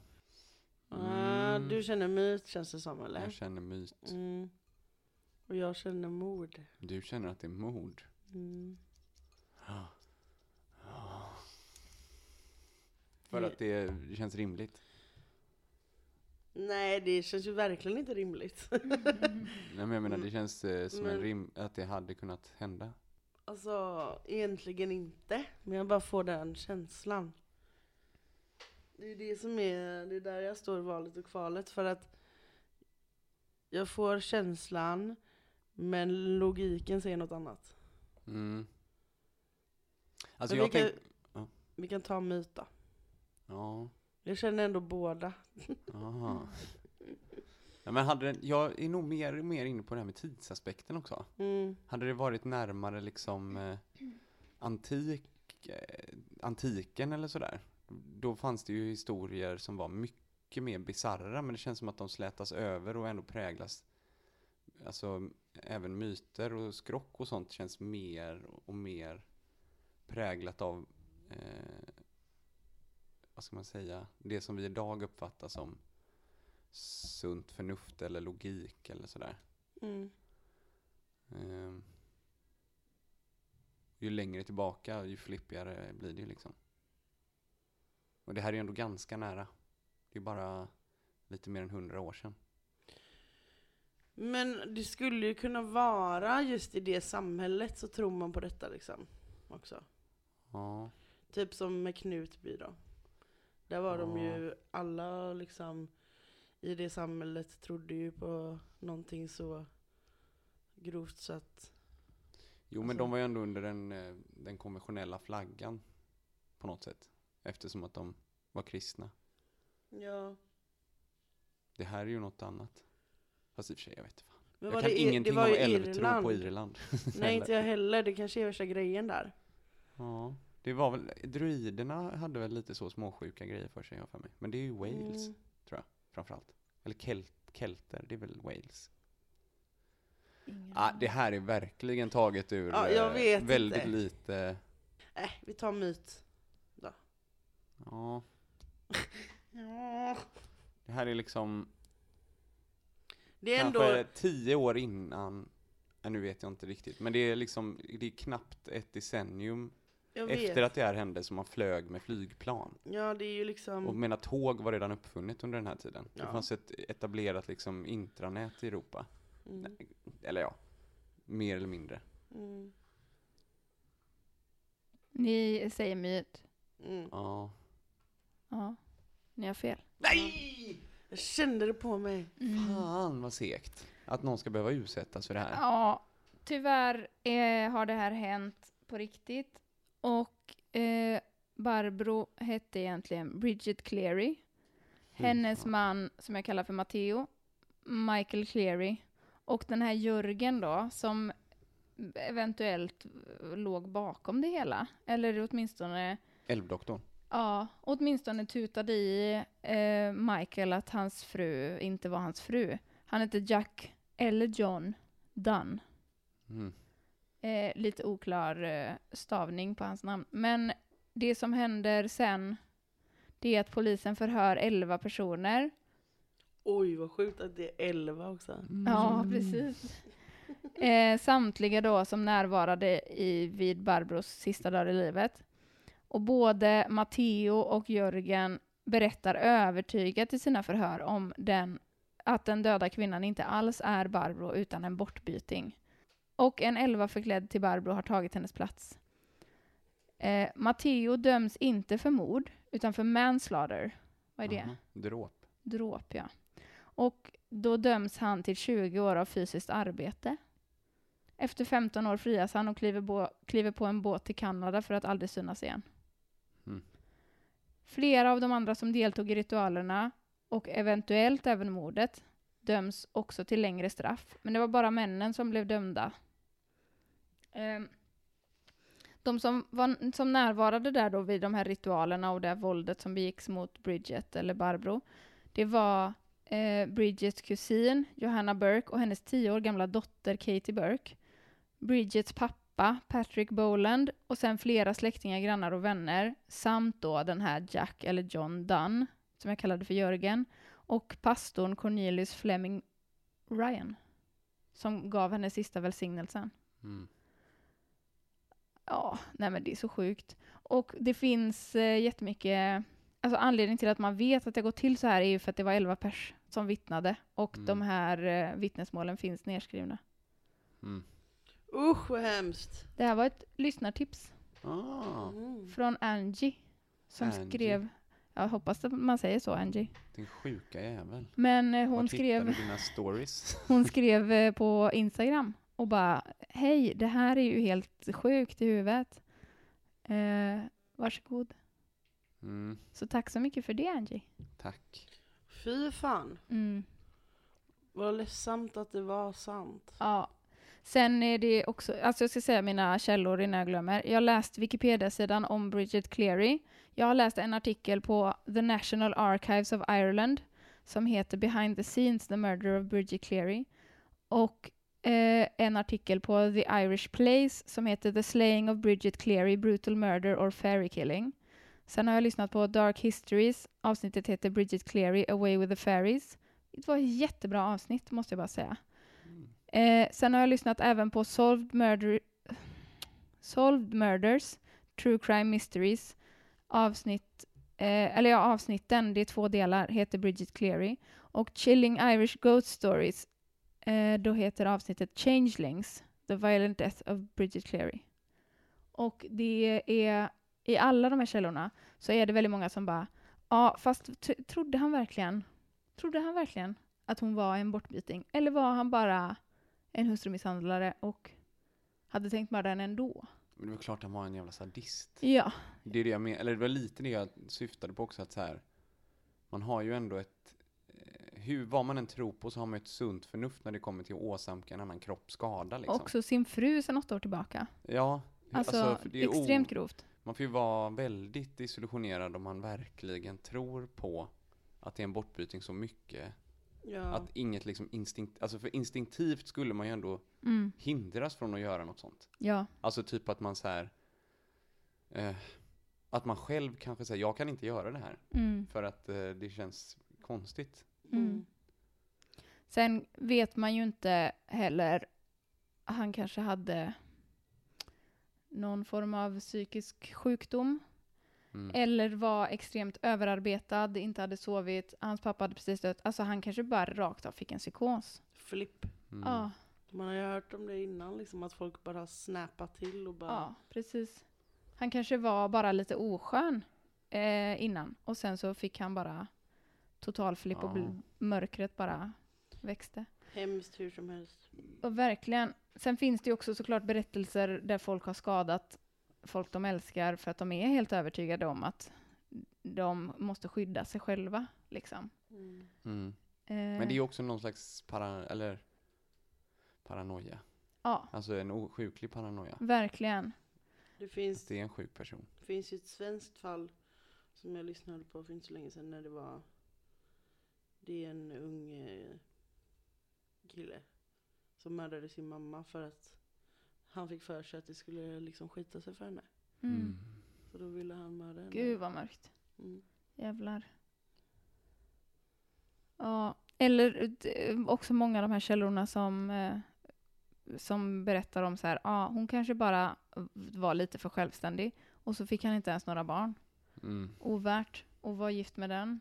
Ah, Mm. du känner myt känns det som eller? Jag känner myt. Mm. Och jag känner mord. Du känner att det är mord. Mm. För Det- att det, känns rimligt. Nej det känns ju verkligen inte rimligt. (laughs) Nej men jag menar det känns eh, som en Men- rim, att det hade kunnat hända. Alltså, egentligen inte. Men jag bara får den känslan. Det är det som är, det är där jag står valet och kvalet. För att jag får känslan, men logiken säger något annat. Mm. Alltså Men jag vi, kan, ja. vi kan ta myta. ja, Jag känner ändå båda. aha. Ja, men hade den, jag är nog mer, mer inne på det här med tidsaspekten också. Mm. Hade det varit närmare liksom eh, antik, eh, antiken eller sådär, då fanns det ju historier som var mycket mer bisarra, men det känns som att de slätas över och ändå präglas, alltså även myter och skrock och sånt känns mer och mer präglat av, eh, vad ska man säga, det som vi idag uppfattar som sunt förnuft eller logik eller sådär. Mm. Ehm, ju längre tillbaka, ju flippigare blir det liksom. Och det här är ju ändå ganska nära. Det är bara lite mer än hundra år sedan. Men det skulle ju kunna vara just i det samhället så tror man på detta liksom. Också. Ja, Typ som med Knutby då. Där var de Ja. ju alla liksom i det samhället trodde ju på någonting så grovt så att jo men Alltså- de var ju ändå under den, eh, den konventionella flaggan på något sätt. Eftersom att de var kristna. ja. Det här är ju något annat. Fast i och för sig, jag vet inte fan. Men jag kan det, ingenting det var om älvtro på Irland. (laughs) Nej inte jag heller, det kanske är värsta grejen där. Ja, det var väl, druiderna hade väl lite så småsjuka grejer för sig, jag för mig. Men det är ju Wales, Mm. tror jag, framförallt. Eller kelt, kelter, det är väl Wales. Ingen Ah, det här är verkligen taget ur Ja, jag eh, vet väldigt inte. lite, Äh, vi tar myt. ja, (laughs) Ja. det här är liksom Det är ändå, kanske tio år innan, nu vet jag inte riktigt, men det är liksom, det är knappt ett decennium efter att det här hände som man flög med flygplan. Ja det är ju liksom, Och menar tåg var redan uppfunnet under den här tiden. Det Ja. fanns ett etablerat liksom intranät i Europa. mm, Eller ja, mer eller mindre. mm, Ni säger myt. mm. Ja. Ja, ni har fel. Nej! Jag kände det på mig. Mm. Fan vad segt. Att någon ska behöva utsättas för det här. Ja, tyvärr eh, har det här hänt på riktigt. Och eh, Barbro hette egentligen Bridget Cleary. Hennes man, som jag kallar för Matteo, Michael Cleary. Och den här Jörgen då, som eventuellt låg bakom det hela. Eller åtminstone, Älvdoktorn. Ja, åtminstone tutade i eh, Michael att hans fru inte var hans fru. Han hette Jack, eller John, Dunn. Mm. Eh, lite oklar eh, stavning på hans namn. Men det som händer sen, det är att polisen förhör 11 personer. Oj vad sjukt att det är 11 också. Ja, precis. Eh, samtliga då som närvarade i, vid Barbros sista dag i livet. Och både Matteo och Jörgen berättar övertygat i sina förhör om den, att den döda kvinnan inte alls är Barbro utan en bortbyting. Och en elva förklädd till Barbro har tagit hennes plats. Eh, Matteo döms inte för mord, utan för manslaughter. Vad är det? Aha, Dråp. Dråp, ja. Och då döms han till 20 år av fysiskt arbete. Efter 15 år frias han och kliver, bo- kliver på en båt till Kanada för att aldrig synas igen. Mm. Flera av de andra som deltog i ritualerna, och eventuellt även mordet, döms också till längre straff. Men det var bara männen som blev dömda. Ehm, de som, var, som närvarade där då vid de här ritualerna och det här våldet som begicks mot Bridget, eller Barbro, det var eh, Bridgets kusin Johanna Burke och hennes tio år gamla dotter Katie Burke. Bridgets pappa Patrick Boland och sen flera släktingar, grannar och vänner samt då den här Jack eller John Dunn som jag kallade för Jörgen och pastorn Cornelius Fleming Ryan som gav henne sista välsignelsen. Mm. Ja, nej men det är så sjukt. Och det finns eh, jättemycket, alltså anledningen till att man vet att det gått till så här är ju för att det var 11 pers som vittnade och Mm. de här eh, vittnesmålen finns nedskrivna. Mm. Usch vad hemskt. Det här var ett lyssnartips Ah, Mm. från Angie som Angie. skrev, jag hoppas att man säger så Angie, din sjuka jävel. men eh, hon Vart hittar skrev du dina stories? (laughs) Hon skrev eh, på Instagram och bara Hej, det här är ju helt sjukt i huvudet. Eh, varsågod. Mm, Så tack så mycket för det Angie. tack. Fy fan. Mm, Vad ledsamt att det var sant. ja. Sen är det också, alltså jag ska säga mina källor innan jag glömmer. Jag har läst Wikipedia-sidan om Bridget Cleary. Jag har läst en artikel på The National Archives of Ireland som heter Behind the Scenes, The Murder of Bridget Cleary. Och eh, en artikel på The Irish Place som heter The Slaying of Bridget Cleary, Brutal Murder or Fairy Killing. Sen har jag lyssnat på Dark Histories. Avsnittet heter Bridget Cleary, Away with the Fairies. Det var ett jättebra avsnitt, måste jag bara säga. Eh, sen har jag lyssnat även på Solved, Murder, Solved Murders, True Crime Mysteries, avsnitt eh, eller ja, avsnitten, det är två delar, heter Bridget Cleary. Och Chilling Irish Ghost Stories, eh, då heter avsnittet Changelings, The Violent Death of Bridget Cleary. Och det är, i alla de här källorna, så är det väldigt många som bara, ja, fast trodde han verkligen, trodde han verkligen att hon var en bortbyting? Eller var han bara en hustrumisshandlare och hade tänkt mörda henne ändå? Men det var klart han var en jävla sadist. Ja, Det är det jag men, eller det var lite det jag syftade på också att så här. Man har ju ändå ett, eh, hur, vad man än tror på så har man ett sunt förnuft när det kommer till att åsamka en annan kropp skada liksom. också sin fru sedan åtta år tillbaka. Ja. Alltså, för det är extremt grovt. Man får ju vara väldigt desillusionerad om man verkligen tror på att det är en bortbyting så mycket. Ja. Att inget liksom instinkt, alltså för instinktivt skulle man ju ändå Mm, hindras från att göra något sånt. ja, Alltså typ att man så här, eh, att man själv kanske säger jag kan inte göra det här mm, för att eh, det känns konstigt. mm. Sen vet man ju inte heller, han kanske hade någon form av psykisk sjukdom Mm. eller var extremt överarbetad, inte hade sovit, hans pappa hade precis dött. Alltså han kanske bara rakt av fick en psykos. Flipp. Mm. Ja, Man har ju hört om det innan, liksom, att folk bara har snappat till och bara... ja, precis. Han kanske var bara lite oskön eh, innan och sen så fick han bara totalflipp och Ja. bl- mörkret bara växte. Hemskt hur som helst. Och verkligen. Sen finns det ju också såklart berättelser där folk har skadat folk de älskar för att de är helt övertygade om att de måste skydda sig själva. Liksom. Mm. Mm. Eh, Men det är ju också någon slags para, eller paranoia. Ja, Alltså en osjuklig paranoia. verkligen. Det finns, Det är en sjuk person. finns ju ett svenskt fall som jag lyssnade på för inte så länge sedan när det var Det är en ung eh, kille som mördade sin mamma för att han fick för sig att det skulle liksom skita sig för henne. Mm. Så då ville han mörda henne. Gud vad mörkt. Mm. Jävlar. Ja, eller eh, också många av de här källorna som, eh, som berättar om så här, ja, hon kanske bara var lite för självständig och så fick han inte ens några barn. Mm. Ovärt att vara gift med den.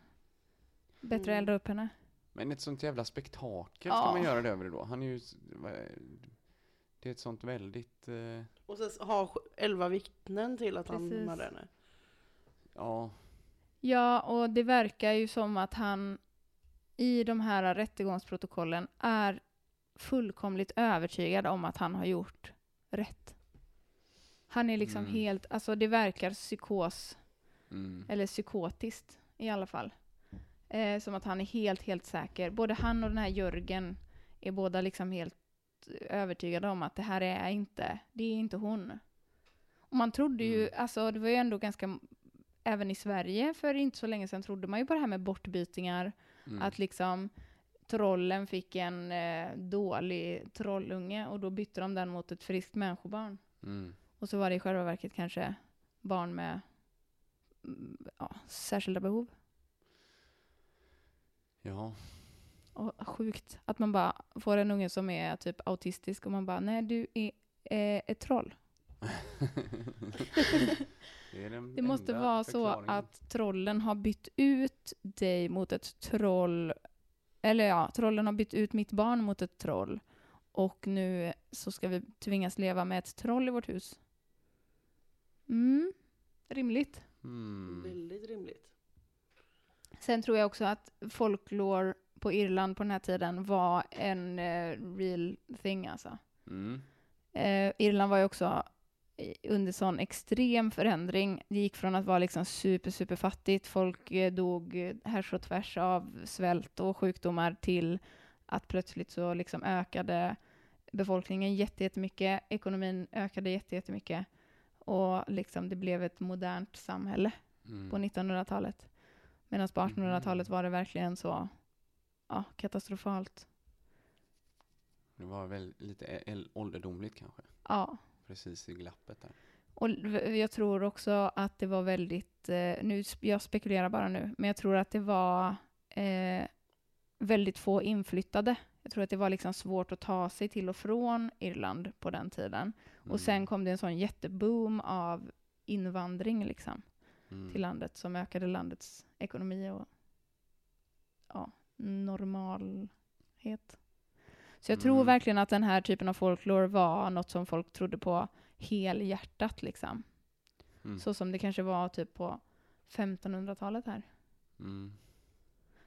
Bättre att Mm. elda upp henne. Men ett sånt jävla spektakel Ja. ska man göra det över det då. Han är ju, det är ett sånt väldigt, eh, Och sen ha elva vittnen till att han Precis. mördade henne. ja, Ja, och det verkar ju som att han i de här rättegångsprotokollen är fullkomligt övertygad om att han har gjort rätt. Han är liksom Mm. helt, alltså det verkar psykos, mm, eller psykotiskt i alla fall. Eh, som att han är helt, helt säker. Både han och den här Jörgen är båda liksom helt övertygade om att det här är inte, det är inte hon. Och man trodde ju, Mm. alltså det var ju ändå ganska, även i Sverige för inte så länge sedan trodde man ju på det här med bortbytingar, mm. att liksom trollen fick en eh, dålig trollunge och då bytte de den mot ett friskt människobarn. Mm. Och så var det i själva verket kanske barn med ja, särskilda behov. Ja, Och sjukt att man bara får en unge som är typ autistisk och man bara, nej du är eh, ett troll. det Det måste vara så att trollen har bytt ut dig mot ett troll, eller ja, trollen har bytt ut mitt barn mot ett troll. Och nu så ska vi tvingas leva med ett troll i vårt hus. Mm, rimligt. Mm. Väldigt rimligt. Sen tror jag också att folklore på Irland på den här tiden var en eh, real thing alltså. Mm. Eh, Irland var ju också under sån extrem förändring. Det gick från att vara liksom super, super fattigt, folk eh, dog eh, härs och tvärs av svält och sjukdomar till att plötsligt så liksom ökade befolkningen jätte- jättemycket, ekonomin ökade jätte- jättemycket och liksom det blev ett modernt samhälle Mm. på 1900-talet. Medan på 1800-talet var det verkligen så ja, katastrofalt. Det var väl lite ålderdomligt kanske. Ja. Precis i glappet där. Och jag tror också att det var väldigt, eh, nu, jag spekulerar bara nu, men jag tror att det var eh, väldigt få inflyttade. Jag tror att det var liksom svårt att ta sig till och från Irland på den tiden. Mm. Och sen kom det en sån jätteboom av invandring liksom. Mm. till landet som ökade landets ekonomi och ja, normalhet. Så jag tror Mm. verkligen att den här typen av folklore var något som folk trodde på helhjärtat liksom. Mm. Så som det kanske var typ på 1500-talet här. Mm.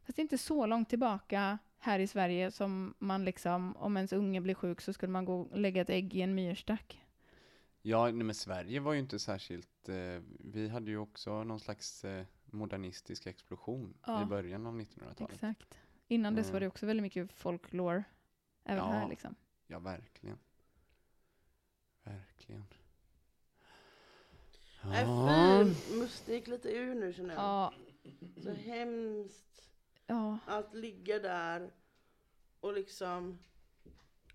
Fast det är inte så långt tillbaka här i Sverige som man liksom, om ens unge blir sjuk så skulle man gå och lägga ett ägg i en myrstack. Ja, nej, men Sverige var ju inte särskilt, eh, vi hade ju också någon slags eh, modernistisk explosion Ja. i början av 1900-talet. Exakt. Innan dess var Mm. det också väldigt mycket folklore även Ja. här liksom. Ja, verkligen. Verkligen. Nej Ja. fy, musten gick lite ur nu känner jag. Ja, Så hemskt ja, att ligga där och liksom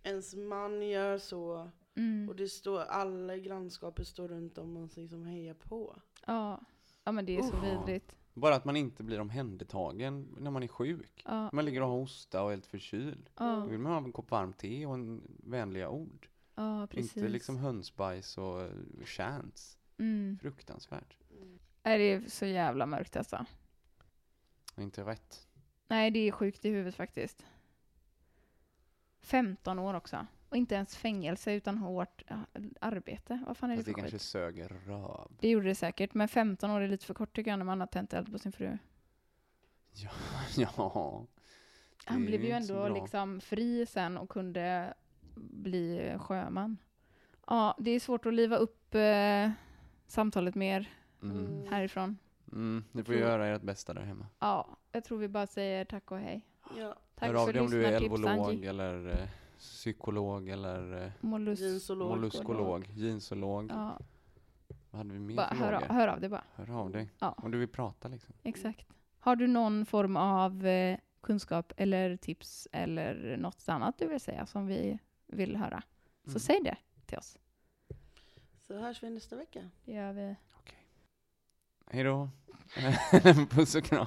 ens man gör så mm, och det står alla i grannskapet står runt om och liksom hejar på. ja. Ja men det är så vidrigt. Bara att man inte blir omhändertagen när man är sjuk. Ja, Man ligger och har hosta och är helt förkyld. Då ja, vill man ha en kopp varmt te och en vänliga ord. ja precis. Inte liksom hönsbajs och eh, chants. Mm. Fruktansvärt. Nej, det är så jävla mörkt alltså. Inte rätt. Nej, det är sjukt i huvudet faktiskt. 15 år också. Och inte ens fängelse utan hårt arbete. Vad fan är det Fast för det kanske skit? sög röv. Det gjorde det säkert, men 15 år är lite för kort tycker jag när man har tänt eld på sin fru. (laughs) Ja, ja. Han blev ju inte så ändå bra. liksom fri sen och kunde bli sjöman. Ja, det är svårt att liva upp eh, samtalet mer Mm. härifrån. Mm, ni får Tror- göra ert bästa där hemma. Ja, jag tror vi bara säger tack och hej. Ja, Tack Hör av för dig om du är lyssnartips, elvolog Angie. eller eh, psykolog eller eh, molluskolog, jeansolog. Ja, Vad hade vi mer bara för hör, frågor? av- hör av dig bara. Hör av dig. Ja. Om du vill prata liksom. Exakt. Har du någon form av eh, kunskap eller tips eller något annat du vill säga som vi vill höra, så Mm. säg det till oss. Så hörs vi nästa vecka. Det gör vi. Hej då. (laughs) (laughs) Puss och kram.